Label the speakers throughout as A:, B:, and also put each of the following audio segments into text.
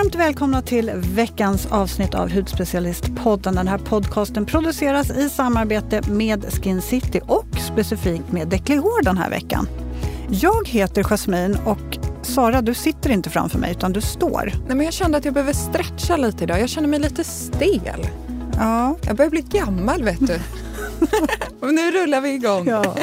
A: Varmt välkomna till veckans avsnitt av Hudspecialistpodden. Den här podcasten produceras i samarbete med Skin City och specifikt med Declihor den här veckan. Jag heter Jasmin och Sara, du sitter inte framför mig utan du står.
B: Nej, men jag kände att jag behöver stretcha lite idag. Jag känner mig lite stel.
A: Ja.
B: Jag börjar bli gammal vet du. nu rullar vi igång.
A: ja.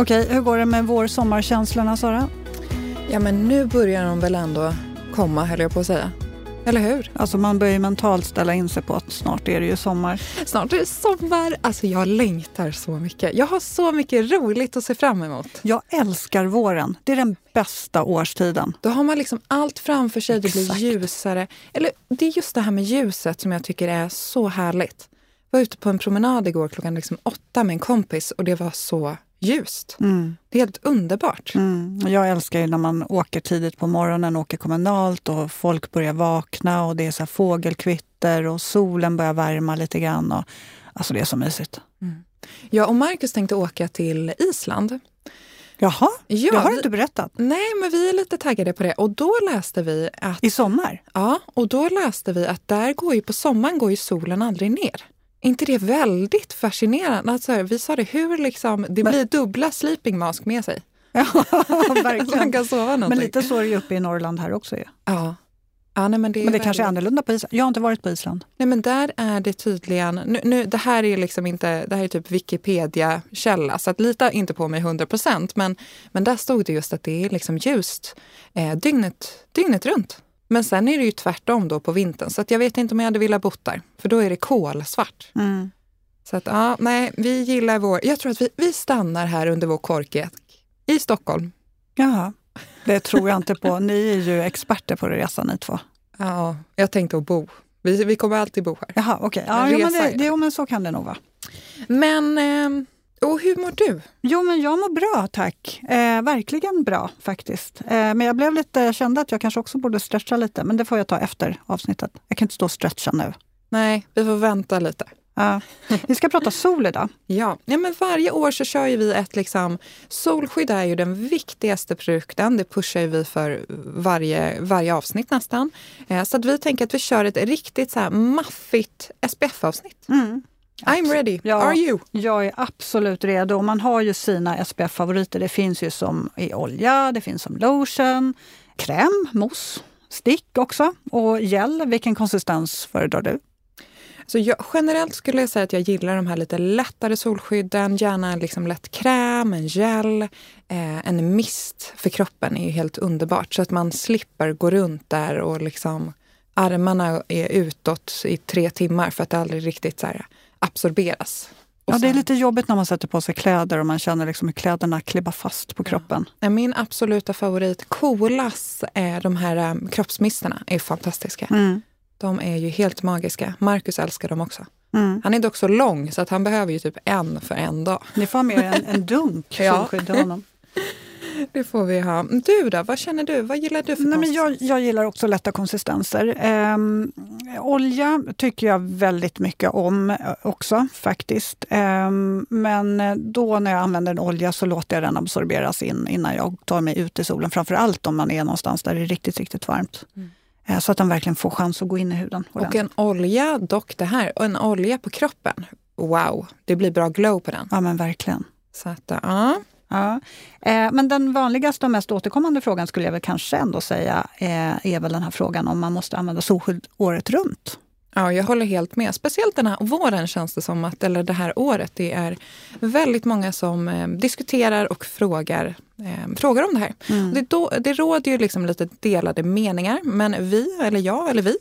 A: Okej, hur går det med vår sommarkänslorna Sara?
B: Ja men nu börjar de väl ändå komma höll jag på att säga. Eller hur?
A: Alltså man börjar ju mentalt ställa in sig på att snart är det ju sommar.
B: Snart är det sommar. Alltså jag längtar så mycket. Jag har så mycket roligt att se fram emot.
A: Jag älskar våren. Det är den bästa årstiden.
B: Då har man liksom allt framför sig. Det blir
A: Exakt.
B: ljusare. Eller det är just det här med ljuset som jag tycker är så härligt. Jag var ute på en promenad igår klockan liksom åtta med en kompis och det var så ljust. Det är helt underbart.
A: Mm. Jag älskar ju när man åker tidigt på morgonen, åker kommunalt och folk börjar vakna och det är så fågelkvitter och solen börjar värma lite grann. Och, alltså det är så mysigt.
B: Jag och Marcus tänkte åka till Island.
A: Jaha,
B: Ja,
A: jag har
B: vi-
A: inte berättat.
B: Nej, men vi är lite taggade på det. Och då läste vi att,
A: I sommar?
B: ja, och då läste vi att där går ju på sommaren går ju solen aldrig ner. Inte det väldigt fascinerande? Alltså, vi sa det, hur liksom, det blir dubbla sleeping mask med sig.
A: Ja,
B: Så man
A: verkligen.
B: kan sova någonting.
A: Men lite så är det ju uppe i Norrland här också. Ju.
B: Ja. ja nej, men det, är
A: Men det kanske är annorlunda på Island. Jag har inte varit på Island.
B: Nej, men där är det tydligen... Nu, nu, det här är liksom inte... Det här är typ Wikipedia-källa, så att lita inte på mig 100 procent. Men, men där stod det just att det är liksom ljust eh, dygnet, dygnet runt. Men sen är det ju tvärtom då på vintern, så att jag vet inte om jag hade velat bott där. För då är det kolsvart.
A: Mm.
B: Så att ja, nej, vi gillar vår... Jag tror att vi, vi stannar här under vår korkek i Stockholm.
A: Jaha, det tror jag inte på. Ni är ju experter på resa ni två.
B: Ja, jag tänkte att bo. Vi, vi kommer alltid bo här.
A: Jaha, okej.
B: En
A: Ja, men det, det, men så kan det nog vara.
B: Men, eh, och hur mår du?
A: Jo, men jag mår bra tack. Eh, verkligen bra faktiskt. Eh, men jag blev lite, kände att jag kanske också borde stretcha lite, men det får jag ta efter avsnittet. Jag kan inte stå och stretcha nu.
B: Nej, vi får vänta lite.
A: Ja. vi ska prata sol idag.
B: Ja. ja, men varje år så kör vi ett liksom, solskydd är ju den viktigaste produkten. Det pushar vi för varje, varje avsnitt nästan. Eh, så att vi tänker att vi kör ett riktigt så här maffigt SPF-avsnitt. I'm ready.
A: Ja.
B: Are you?
A: Jag är absolut redo. Och Man har ju sina SPF-favoriter. Det finns ju som i olja, det finns som lotion, kräm, mousse, stick också och gel. Vilken konsistens föredrar du?
B: Så jag, generellt skulle jag säga att jag gillar de här lite lättare solskydden. Gärna en liksom lätt kräm, en gel, eh, en mist för kroppen är ju helt underbart. Så att man slipper gå runt där och liksom armarna är utåt i tre timmar för att det aldrig riktigt så här absorberas. Och
A: Ja, det är
B: sen-
A: lite jobbigt när man sätter på sig kläder och man känner liksom hur kläderna klibbar fast på kroppen.
B: Nej, Min absoluta favorit, Colas, är de här um, kroppsmisterna är fantastiska.
A: Mm.
B: De är ju helt magiska. Marcus älskar dem också.
A: Mm.
B: Han är dock så lång så att han behöver ju typ en för en dag.
A: Ni får med en, en dunk
B: Ja.
A: solskydd till honom.
B: Det får vi ha. Du då, vad känner du? Vad gillar du för
A: Nej, men jag, jag gillar också lätta konsistenser. Ehm, olja tycker jag väldigt mycket om eh, också faktiskt. Ehm, men eh, då när jag använder en olja så låter jag den absorberas in innan jag tar mig ut i solen. Framför allt om man är någonstans där det är riktigt, riktigt varmt. Eh, Så att den verkligen får chans att gå in i huden.
B: Och
A: ordentligt.
B: en olja, dock det här, och en olja på kroppen. Wow, det blir bra glow på den.
A: Ja men verkligen.
B: Så att, ja.
A: Ja. Eh, Men den vanligaste och mest återkommande frågan skulle jag väl kanske ändå säga eh, är väl den här frågan om man måste använda solskydd året runt.
B: Ja, jag håller helt med. Speciellt den här våren känns det som att, eller det här året, det är väldigt många som eh, diskuterar och frågar, eh, frågar om det här. Och Det, då, det råder ju liksom lite delade meningar, men vi, eller jag eller vi,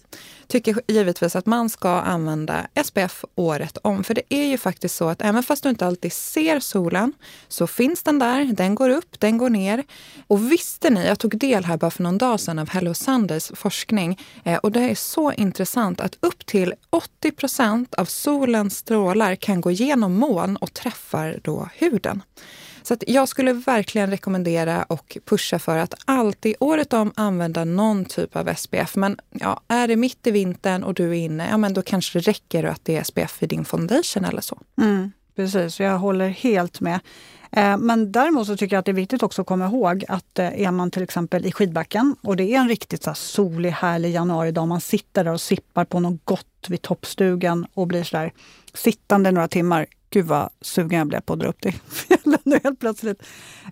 B: tycker givetvis att man ska använda SPF året om. För det är ju faktiskt så att även fast du inte alltid ser solen så finns den där, den går upp, den går ner. Och visste ni, jag tog del här bara för någon dag sedan av Hello Sundays forskning eh, och det är så intressant att upp till 80 procent av solens strålar kan gå genom moln och träffar då huden. Så att jag skulle verkligen rekommendera och pusha för att alltid året om använda någon typ av SPF. Men ja, är det mitt i vintern och du är inne, ja men då kanske det räcker att det är SPF i din foundation eller så.
A: Mm. Precis, jag håller helt med. Eh, men däremot så tycker jag att det är viktigt också att komma ihåg att eh, är man till exempel i skidbacken och det är en riktigt så solig, härlig januaridag, man sitter där och sippar på något gott vid toppstugan och blir så där sittande några timmar. Gud vad sugen jag blev på att dra upp till fjällen nu helt plötsligt.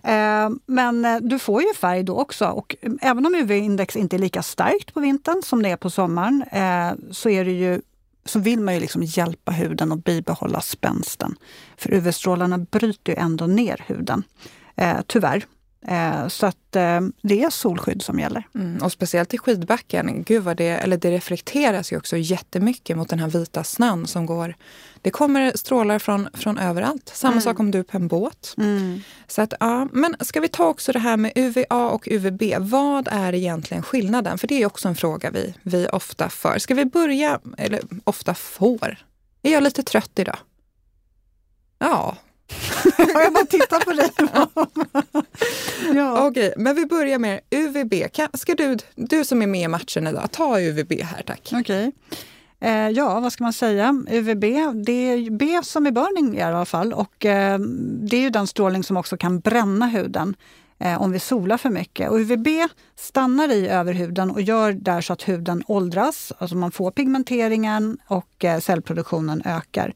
A: Eh, men eh, du får ju färg då också och eh, även om UV-index inte är lika starkt på vintern som det är på sommaren eh, så är det ju så vill man ju liksom hjälpa huden att bibehålla spänsten. För UV-strålarna bryter ju ändå ner huden, eh, tyvärr. Eh, så att eh, det är solskydd som gäller.
B: Mm, och speciellt i skidbacken, gud vad det, eller det reflekteras ju också jättemycket mot den här vita snön som går. Det kommer strålar från, från överallt. Samma mm. sak om du är på en båt. Mm. Så att, ja, men ska vi ta också det här med UVA och UVB. Vad är egentligen skillnaden? För det är också en fråga vi, vi ofta får. Ska vi börja, eller ofta får. Är jag lite trött idag? Ja,
A: jag bara tittar på dig.
B: ja. Okej, men vi börjar med UVB. ska du, du som är med i matchen idag, ta UVB här tack.
A: Okej. Eh, ja, vad ska man säga? UVB, det är B som är burning i alla fall. Och eh, det är ju den strålning som också kan bränna huden eh, om vi solar för mycket. Och UVB stannar i överhuden och gör där så att huden åldras. Alltså man får pigmenteringen och cellproduktionen ökar.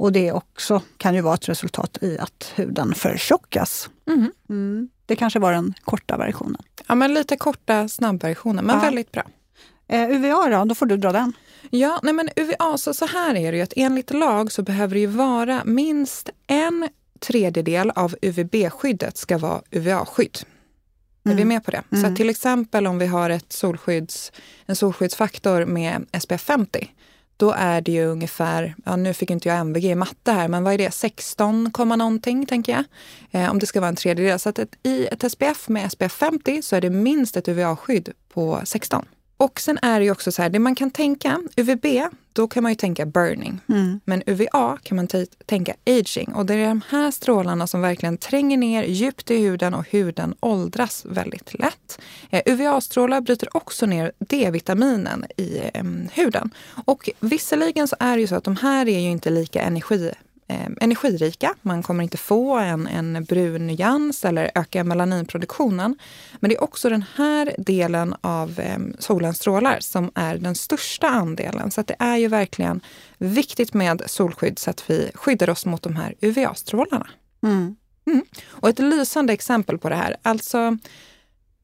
A: Och det också kan ju vara ett resultat i att huden förtjockas. Mm. Mm. Det kanske var den korta versionen.
B: Ja, men lite korta snabbversionen, men ja. väldigt bra.
A: Eh, UVA då, då får du dra den.
B: Ja, nej men UVA, så, så här är det ju att enligt lag så behöver det ju vara minst en tredjedel av UVB-skyddet ska vara UVA-skydd. Är vi mm. med på det? Mm. Så till exempel om vi har ett solskydds, en solskyddsfaktor med SPF 50 då är det ju ungefär, ja nu fick inte jag MVG i matte här, men vad är det, 16, någonting tänker jag. Eh, om det ska vara en tredjedel. Så att ett, i ett SPF med SPF 50 så är det minst ett UVA-skydd på 16. Och sen är det ju också så här, det man kan tänka, UVB, då kan man ju tänka burning. Mm. Men UVA kan man tänka aging. Och det är de här strålarna som verkligen tränger ner djupt i huden och huden åldras väldigt lätt. Eh, UVA-strålar bryter också ner D-vitaminen i eh, huden. Och visserligen så är det ju så att de här är ju inte lika energi eh, energirika. Man kommer inte få en, en brun nyans eller öka melaninproduktionen. Men det är också den här delen av eh, solens strålar som är den största andelen. Så det är ju verkligen viktigt med solskydd så att vi skyddar oss mot de här UVA-strålarna. Mm. Mm. Och ett lysande exempel på det här, alltså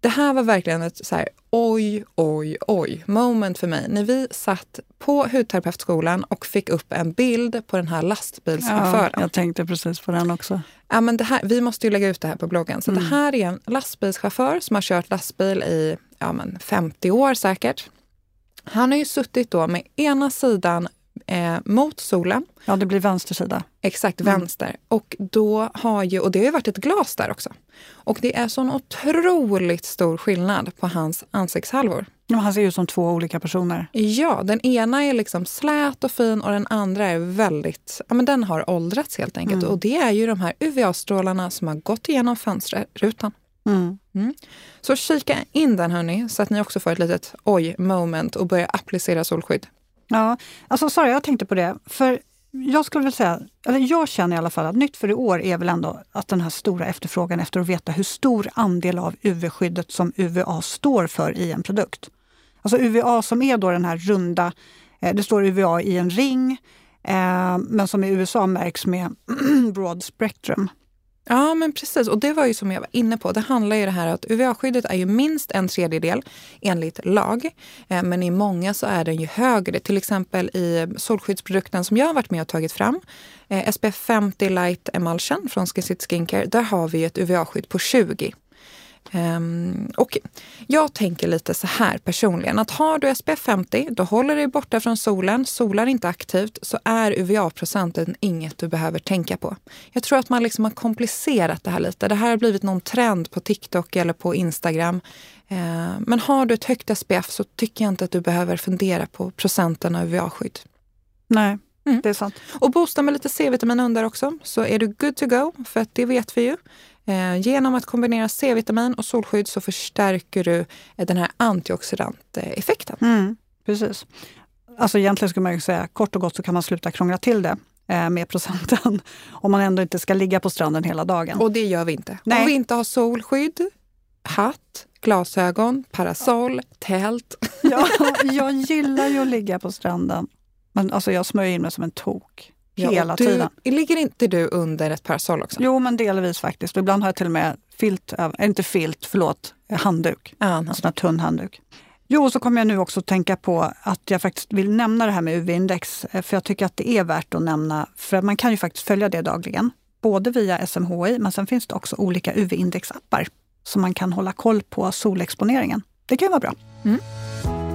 B: det här var verkligen ett så här, oj, oj, oj moment för mig. När vi satt på hudterapeutskolan och fick upp en bild på den här lastbilschauffören.
A: Ja, jag tänkte precis på den också.
B: Ja, men det här, vi måste ju lägga ut det här på bloggen. Så mm. det här är en lastbilschaufför som har kört lastbil i ja, men 50 år säkert. Han har ju suttit då med ena sidan eh, mot solen.
A: Ja, det blir vänster sida.
B: Exakt, mm. vänster. Och, då har ju, och det har ju varit ett glas där också. Och det är sån otroligt stor skillnad på hans ansiktshalvor.
A: Ja, han ser ut som två olika personer.
B: Ja, den ena är liksom slät och fin och den andra är väldigt, ja men den har åldrats helt enkelt. Mm. Och det är ju de här UVA-strålarna som har gått igenom fönsterrutan. Mm. Mm. Så kika in den hörni, så att ni också får ett litet oj-moment och börjar applicera solskydd.
A: Ja, alltså Sara jag tänkte på det. För jag skulle väl säga, eller jag känner i alla fall att nytt för i år är väl ändå att den här stora efterfrågan efter att veta hur stor andel av UV-skyddet som UVA står för i en produkt. Alltså UVA som är då den här runda, eh, det står UVA i en ring, eh, men som i USA märks med broad spectrum.
B: Ja, men precis. Och det var ju som jag var inne på. Det handlar ju det här att UVA-skyddet är ju minst en tredjedel enligt lag. Eh, men i många så är den ju högre. Till exempel i solskyddsprodukten som jag har varit med och tagit fram, eh, SPF 50 Light Emulsion från Skin Skincare, där har vi ett UVA-skydd på 20. Um, och jag tänker lite så här personligen, att har du SPF 50, då håller dig borta från solen, solar inte aktivt, så är UVA-procenten inget du behöver tänka på. Jag tror att man liksom har komplicerat det här lite. Det här har blivit någon trend på TikTok eller på Instagram. Uh, men har du ett högt SPF så tycker jag inte att du behöver fundera på procenten av UVA-skydd.
A: Nej, mm. det är sant.
B: Och boosta med lite C-vitamin under också, så är du good to go, för att det vet vi ju. Eh, genom att kombinera C-vitamin och solskydd så förstärker du eh, den här antioxidanteffekten.
A: Mm, precis. Alltså egentligen skulle man säga kort och gott så kan man sluta krångla till det. eh, med procenten om man ändå inte ska ligga på stranden hela dagen.
B: Och det gör vi inte.
A: Nej.
B: Om vi inte har solskydd, hatt, glasögon, parasoll, tält.
A: Ja, jag gillar ju att ligga på stranden. Men alltså jag smörjer in mig som en tok.
B: Ja,
A: hela
B: du,
A: tiden.
B: Ligger inte du under ett parasoll också?
A: Jo, men delvis faktiskt. Ibland har jag till och med filt, äh, inte filt, förlåt, handduk.
B: Ja,
A: En sån här tunn handduk. Jo, och så kommer jag nu också tänka på att jag faktiskt vill nämna det här med UV-index. eh, För jag tycker att det är värt att nämna. För man kan ju faktiskt följa det dagligen. Både via SMHI, men sen finns det också olika UV-indexappar. Så man kan hålla koll på solexponeringen. Det kan ju vara bra.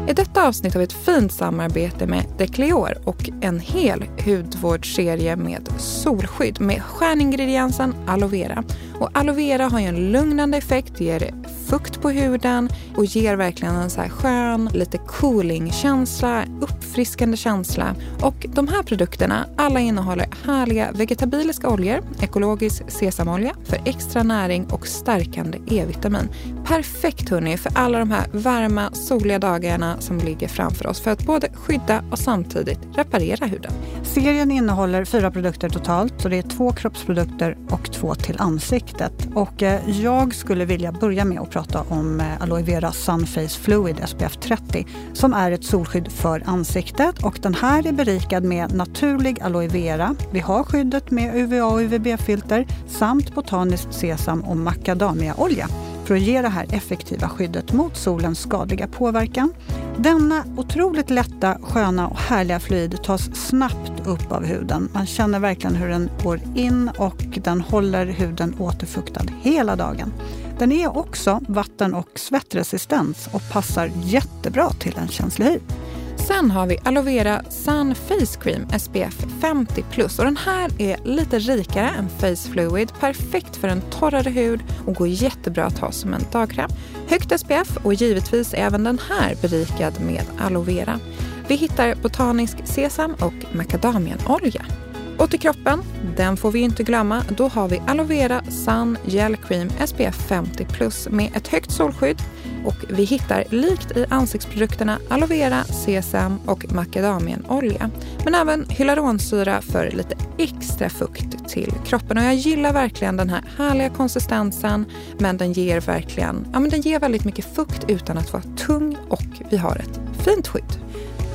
B: I detta avsnitt har vi ett fint samarbete med Decleor och en hel hudvårdsserie med solskydd med stjärningrediensen aloe vera. Och aloe vera har ju en lugnande effekt, ger fukt på huden och ger verkligen en så här skön, lite cooling-känsla, uppfriskande känsla. Och de här produkterna, alla innehåller härliga vegetabiliska oljor, ekologisk sesamolja för extra näring och stärkande E-vitamin. Perfekt hörni för alla de här varma, soliga dagarna som ligger framför oss för att både skydda och samtidigt reparera huden.
A: Serien innehåller fyra produkter totalt. Så det är två kroppsprodukter och två till ansiktet. Och eh, jag skulle vilja börja med att prata om eh, Aloe Vera Sunface Fluid SPF 30 som är ett solskydd för ansiktet. Och den här är berikad med naturlig aloe vera. Vi har skyddet med UVA och UVB-filter samt botaniskt sesam och macadamiaolja för att ge det här effektiva skyddet mot solens skadliga påverkan. Denna otroligt lätta, sköna och härliga fluid tas snabbt upp av huden. Man känner verkligen hur den går in och den håller huden återfuktad hela dagen. Den är också vatten och svettresistent och passar jättebra till en känslig hy.
B: Sen har vi Aloe Vera Sun Face Cream SPF 50 plus och den här är lite rikare än Face Fluid, perfekt för en torrare hud och går jättebra att ha som en dagkräm. Högt SPF och givetvis är även den här berikad med aloe vera. Vi hittar botanisk sesam och Makadamianolja. Och till kroppen, den får vi inte glömma. Då har vi Aloe Vera Sun Gel Cream SPF 50 plus med ett högt solskydd. Och vi hittar likt i ansiktsprodukterna aloe vera, sesam och macadamianolja. Men även hyaluronsyra för lite extra fukt till kroppen. Och jag gillar verkligen den här härliga konsistensen men den ger verkligen, ja men den ger väldigt mycket fukt utan att vara tung och vi har ett fint skydd.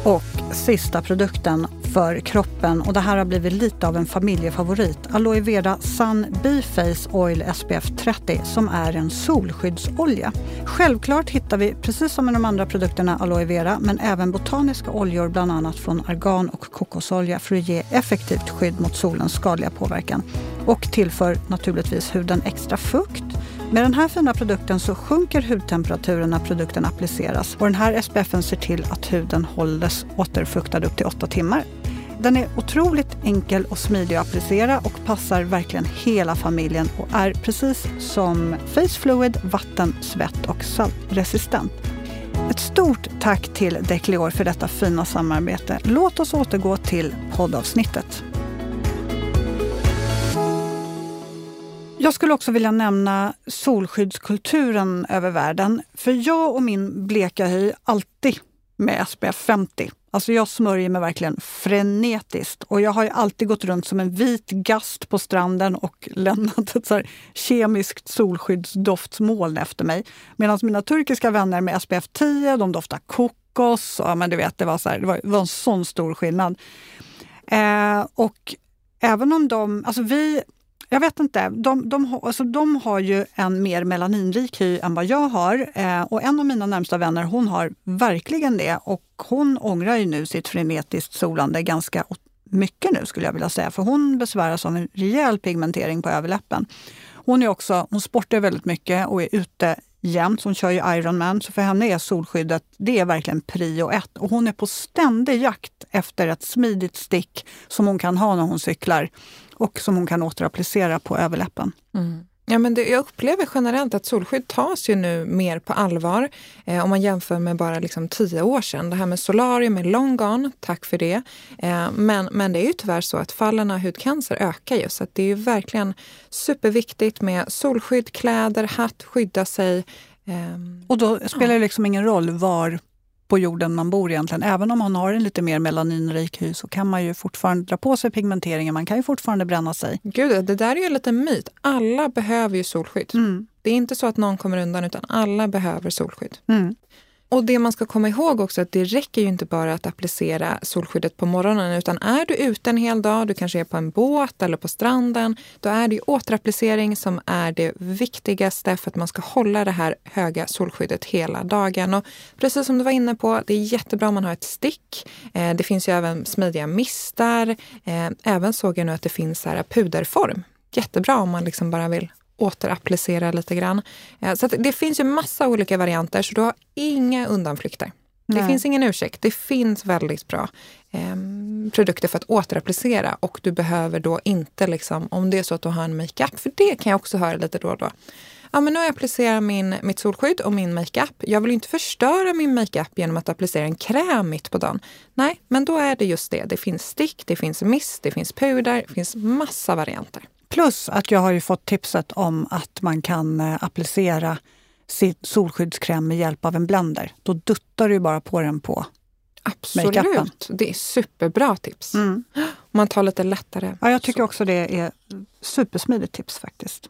A: Och sista produkten för kroppen och det här har blivit lite av en familjefavorit. Aloe Vera Sun Beface Oil SPF 30 som är en solskyddsolja. Självklart hittar vi, precis som med de andra produkterna, aloe vera men även botaniska oljor bland annat från argan och kokosolja för att ge effektivt skydd mot solens skadliga påverkan och tillför naturligtvis huden extra fukt med den här fina produkten så sjunker hudtemperaturen när produkten appliceras och den här SPFen ser till att huden hålls återfuktad upp till 8 timmar. Den är otroligt enkel och smidig att applicera och passar verkligen hela familjen och är precis som Face Fluid vatten-, svett och saltresistent. Ett stort tack till Declior för detta fina samarbete. Låt oss återgå till poddavsnittet. Jag skulle också vilja nämna solskyddskulturen över världen. För jag och min bleka hy alltid med SPF 50. Alltså jag smörjer mig verkligen frenetiskt och jag har ju alltid gått runt som en vit gast på stranden och lämnat ett så här kemiskt solskyddsdoftsmoln efter mig. Medan mina turkiska vänner med SPF 10, de doftar kokos. Och, ja, men du vet, det, var så här, det, var, det var en sån stor skillnad. Eh, och även om de, alltså vi jag vet inte. De, de, har- alltså de har ju en mer melaninrik hy än vad jag har. Eh, och en av mina närmsta vänner hon har verkligen det. Och hon ångrar ju nu sitt frenetiskt solande ganska mycket nu skulle jag vilja säga. För hon besväras av en rejäl pigmentering på överläppen. Hon, är också, hon sportar väldigt mycket och är ute jämt. Hon kör ju Ironman, så för henne är solskyddet det är verkligen prio ett. Och hon är på ständig jakt efter ett smidigt stick som hon kan ha när hon cyklar och som hon kan återapplicera på överläppen.
B: Ja, men det, jag upplever generellt att solskydd tas ju nu mer på allvar eh, om man jämför med bara liksom tio år sedan. Det här med solarium är long gone, tack för det. Eh, men, men det är ju tyvärr så att fallen av hudcancer ökar ju så att det är ju verkligen superviktigt med solskydd, kläder, hatt, skydda sig. ehm,
A: Och då spelar det liksom ingen roll var på jorden man bor egentligen. Även om man har en lite mer melaninrik hy så kan man ju fortfarande dra på sig pigmenteringen. Man kan ju fortfarande bränna sig.
B: Gud, det där är ju lite myt. Alla behöver ju solskydd. Mm. Det är inte så att någon kommer undan utan alla behöver solskydd. Mm. Och det man ska komma ihåg också är att det räcker ju inte bara att applicera solskyddet på morgonen utan är du ute en hel dag, du kanske är på en båt eller på stranden, då är det ju återapplicering som är det viktigaste för att man ska hålla det här höga solskyddet hela dagen. Och precis som du var inne på, det är jättebra om man har ett stick. Eh, det finns ju även smidiga mistar. Eh, även såg jag nu att det finns så här puderform. Jättebra om man liksom bara vill återapplicera lite grann. Eh, så det finns ju massa olika varianter så du har inga undanflykter. Nej. Det finns ingen ursäkt. Det finns väldigt bra eh, produkter för att återapplicera och du behöver då inte, liksom, om det är så att du har en makeup, för det kan jag också höra lite då och då. Ja, men nu har jag applicerat min, mitt solskydd och min makeup. Jag vill inte förstöra min makeup genom att applicera en kräm mitt på dagen. Nej, men då är det just det. Det finns stick, det finns mist, det finns puder, det finns massa varianter.
A: Plus att jag har ju fått tipset om att man kan eh, applicera sin solskyddskräm med hjälp av en blender. Då duttar du bara på den på
B: Absolut, det är superbra tips. Mm. Man tar lite lättare.
A: Ja, jag tycker så. också det är supersmidigt tips faktiskt.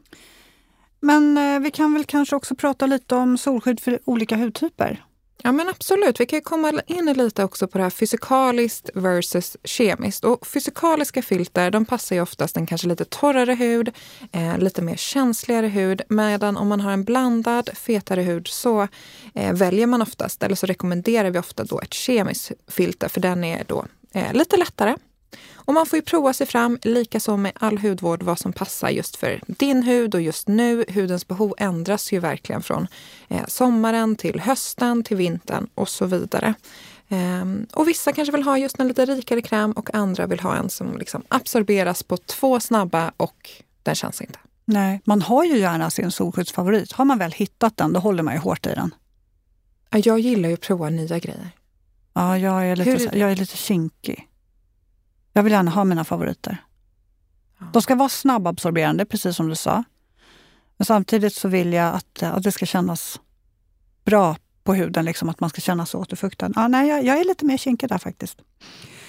A: Men eh, vi kan väl kanske också prata lite om solskydd för olika hudtyper?
B: Ja men absolut, vi kan komma in lite också på det här fysikaliskt versus kemiskt. Och fysikaliska filter de passar ju oftast en kanske lite torrare hud, eh, lite mer känsligare hud. Medan om man har en blandad fetare hud så eh, väljer man oftast, eller så rekommenderar vi ofta då ett kemiskt filter för den är då eh, lite lättare och man får ju prova sig fram, likaså med all hudvård, vad som passar just för din hud och just nu. Hudens behov ändras ju verkligen från eh, sommaren till hösten till vintern och så vidare. Um, och vissa kanske vill ha just en lite rikare kräm och andra vill ha en som liksom absorberas på två snabba och den känns inte.
A: Nej, man har ju gärna sin solskyddsfavorit. Har man väl hittat den, då håller man ju hårt i den.
B: Jag gillar ju att prova nya grejer.
A: Ja, jag är lite, Hur... jag är lite kinkig. Jag vill gärna ha mina favoriter. De ska vara snabbabsorberande, precis som du sa. Men samtidigt så vill jag att, att det ska kännas bra på huden, liksom, att man ska känna sig återfuktad. Ja, nej, jag, jag är lite mer kinkig där faktiskt.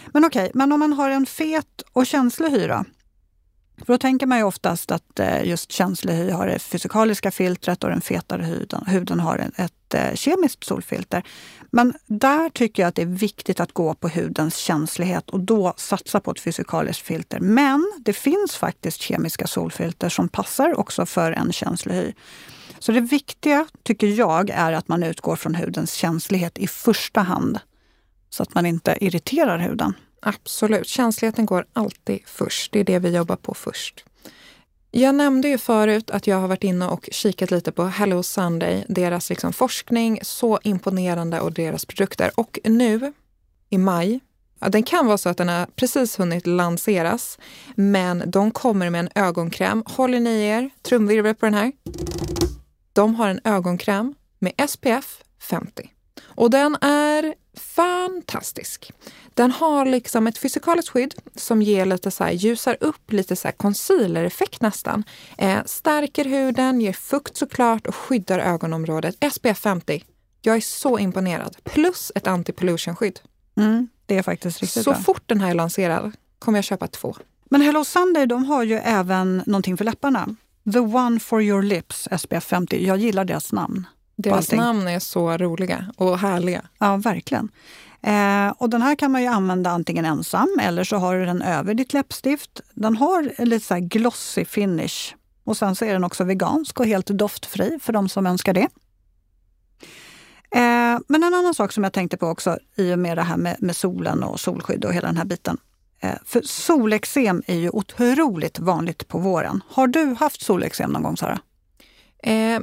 A: Men okej, okay, men om man har en fet och känslig hy då? För då tänker man ju oftast att eh, just känslig hy har det fysikaliska filtret och den fetare huden, huden har ett eh, kemiskt solfilter. Men där tycker jag att det är viktigt att gå på hudens känslighet och då satsa på ett fysikaliskt filter. Men det finns faktiskt kemiska solfilter som passar också för en känslig hy. Så det viktiga, tycker jag, är att man utgår från hudens känslighet i första hand. Så att man inte irriterar huden.
B: Absolut, känsligheten går alltid först. Det är det vi jobbar på först. Jag nämnde ju förut att jag har varit inne och kikat lite på Hello Sunday, deras liksom forskning, så imponerande och deras produkter. Och nu i maj, ja, den kan vara så att den har precis hunnit lanseras, men de kommer med en ögonkräm. Håller ni er, trumvirvel på den här. De har en ögonkräm med SPF 50. Och den är fantastisk. Den har liksom ett fysikaliskt skydd som ger lite så här, ljusar upp lite så här concealer-effekt nästan. Eh, stärker huden, ger fukt såklart och skyddar ögonområdet. SPF 50. Jag är så imponerad. Plus ett anti-pollution-skydd.
A: Mm, det är faktiskt riktigt
B: Så
A: bra.
B: fort den här är lanserad kommer jag köpa två.
A: Men Hello Sunday de har ju även någonting för läpparna. The One for your lips SPF 50. Jag gillar deras namn.
B: Deras namn är så roliga och härliga.
A: Ja, verkligen. Eh, och den här kan man ju använda antingen ensam eller så har du den över ditt läppstift. Den har lite så glossy finish. Och sen så är den också vegansk och helt doftfri för de som önskar det. Eh, men en annan sak som jag tänkte på också i och med det här med, med solen och solskydd och hela den här biten. Eh, för solexem är ju otroligt vanligt på våren. Har du haft solexem någon gång Sara?
B: Eh,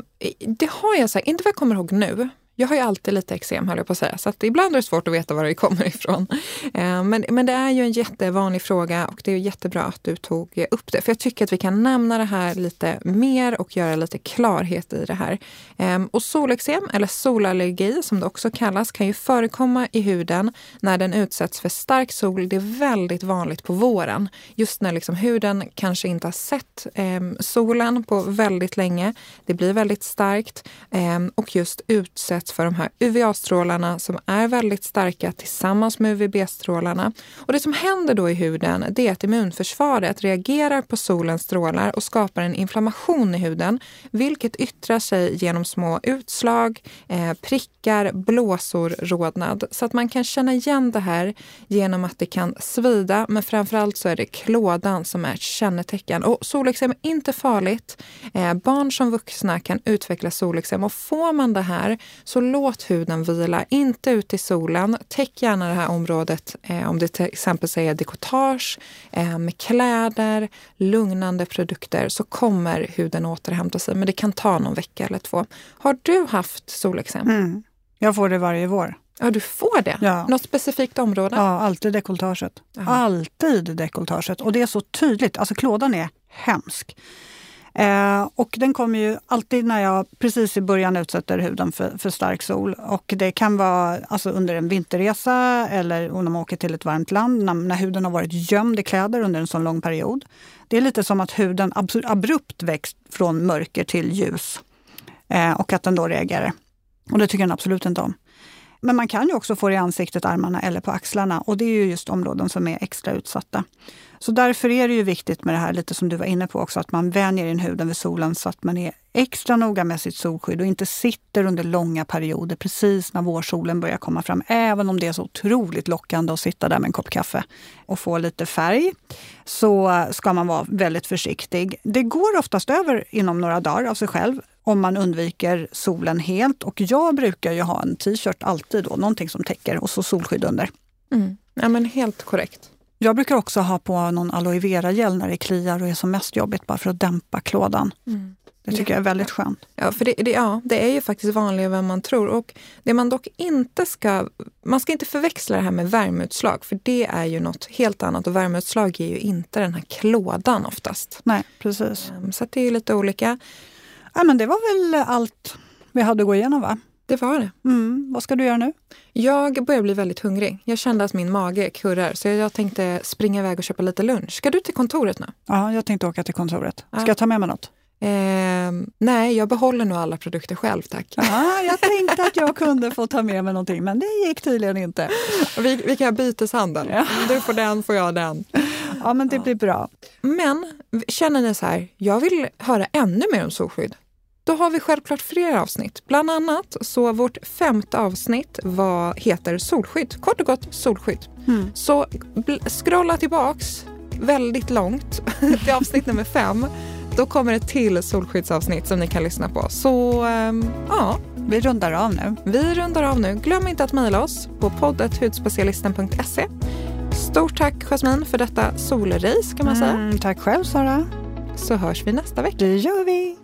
B: det har jag inte vad jag kommer ihåg nu. Jag har ju alltid lite eksem höll jag på att säga, så att ibland är det svårt att veta var det kommer ifrån. Eh, men, men det är ju en jättevanlig fråga och det är jättebra att du tog upp det. För jag tycker att vi kan nämna det här lite mer och göra lite klarhet i det här. Ehm, och solexem, eller solallergi som det också kallas, kan ju förekomma i huden när den utsätts för stark sol. Det är väldigt vanligt på våren. Just när liksom huden kanske inte har sett ehm, solen på väldigt länge. Det blir väldigt starkt ehm, och just utsätts utsätts för de här UVA-strålarna som är väldigt starka tillsammans med UVB-strålarna. Och det som händer då i huden det är att immunförsvaret reagerar på solens strålar och skapar en inflammation i huden, vilket yttrar sig genom små utslag, eh, prickar, blåsor, rodnad. Så att man kan känna igen det här genom att det kan svida, men framförallt så är det klådan som är ett kännetecken. Och solexem är inte farligt. Eh, barn som vuxna kan utveckla solexem och får man det här så låt huden vila, inte ut i solen. Täck gärna det här området eh, om det till exempel säger dekotage eh, med kläder, lugnande produkter så kommer huden återhämta sig. Men det kan ta någon vecka eller två. Har du haft solexem?
A: Mm. Jag får det varje vår.
B: Ja, du får det?
A: Ja.
B: Något specifikt område?
A: Ja, alltid dekolletaget. Alltid dekolletaget. Och det är så tydligt. Alltså klådan är hemsk. Eh, och den kommer ju alltid när jag precis i början utsätter huden för, för stark sol. Och det kan vara alltså under en vinterresa eller om man åker till ett varmt land när, när huden har varit gömd i kläder under en sån lång period. Det är lite som att huden abrupt växt från mörker till ljus eh, och att den då reagerar. Och det tycker den absolut inte om. Men man kan ju också få det i ansiktet, armarna eller på axlarna och det är ju just områden som är extra utsatta. Så därför är det ju viktigt med det här, lite som du var inne på också, att man vänjer in huden vid solen så att man är extra noga med sitt solskydd och inte sitter under långa perioder precis när vårsolen börjar komma fram. Även om det är så otroligt lockande att sitta där med en kopp kaffe och få lite färg så ska man vara väldigt försiktig. Det går oftast över inom några dagar av sig själv om man undviker solen helt. Och jag brukar ju ha en t-shirt alltid då, någonting som täcker och så solskydd under.
B: Mm. Ja men helt korrekt.
A: Jag brukar också ha på någon aloe vera-gel när det kliar och är som mest jobbigt bara för att dämpa klådan. Mm. Det tycker jag är väldigt skönt.
B: Ja, för det, det, ja, det är ju faktiskt vanligare än man tror. Och det man dock inte ska... Man ska inte förväxla det här med värmeutslag, för det är ju något helt annat. Och värmeutslag ger ju inte den här klådan oftast.
A: Nej, precis.
B: Ehm, så det är lite olika.
A: Ja, men det var väl allt vi hade att gå igenom, va?
B: Det var det.
A: Mm. Vad ska du göra nu?
B: Jag börjar bli väldigt hungrig. Jag kände att min mage kurrar så jag tänkte springa iväg och köpa lite lunch. Ska du till kontoret nu?
A: Ja, jag tänkte åka till kontoret. Ska ja. jag ta med mig något?
B: Eh, nej, jag behåller nog alla produkter själv tack.
A: Ja, jag tänkte att jag kunde få ta med mig någonting men det gick tydligen inte.
B: Vi, vi kan ha byteshandel. Ja. Du får den, får jag den.
A: Ja, men det ja. blir bra.
B: Men känner ni så här, jag vill höra ännu mer om solskydd. Då har vi självklart fler avsnitt. Bland annat så vårt femte avsnitt var, heter Solskydd. Kort och gott solskydd. Mm. Så scrolla tillbaks väldigt långt till avsnitt nummer fem. Då kommer det till solskyddsavsnitt som ni kan lyssna på. Så ähm, ja.
A: Vi rundar av nu.
B: Vi rundar av nu. Glöm inte att mejla oss på poddet Stort tack Jasmin för detta solrace kan man säga. Mm,
A: tack själv Sara.
B: Så hörs vi nästa vecka.
A: Det gör vi.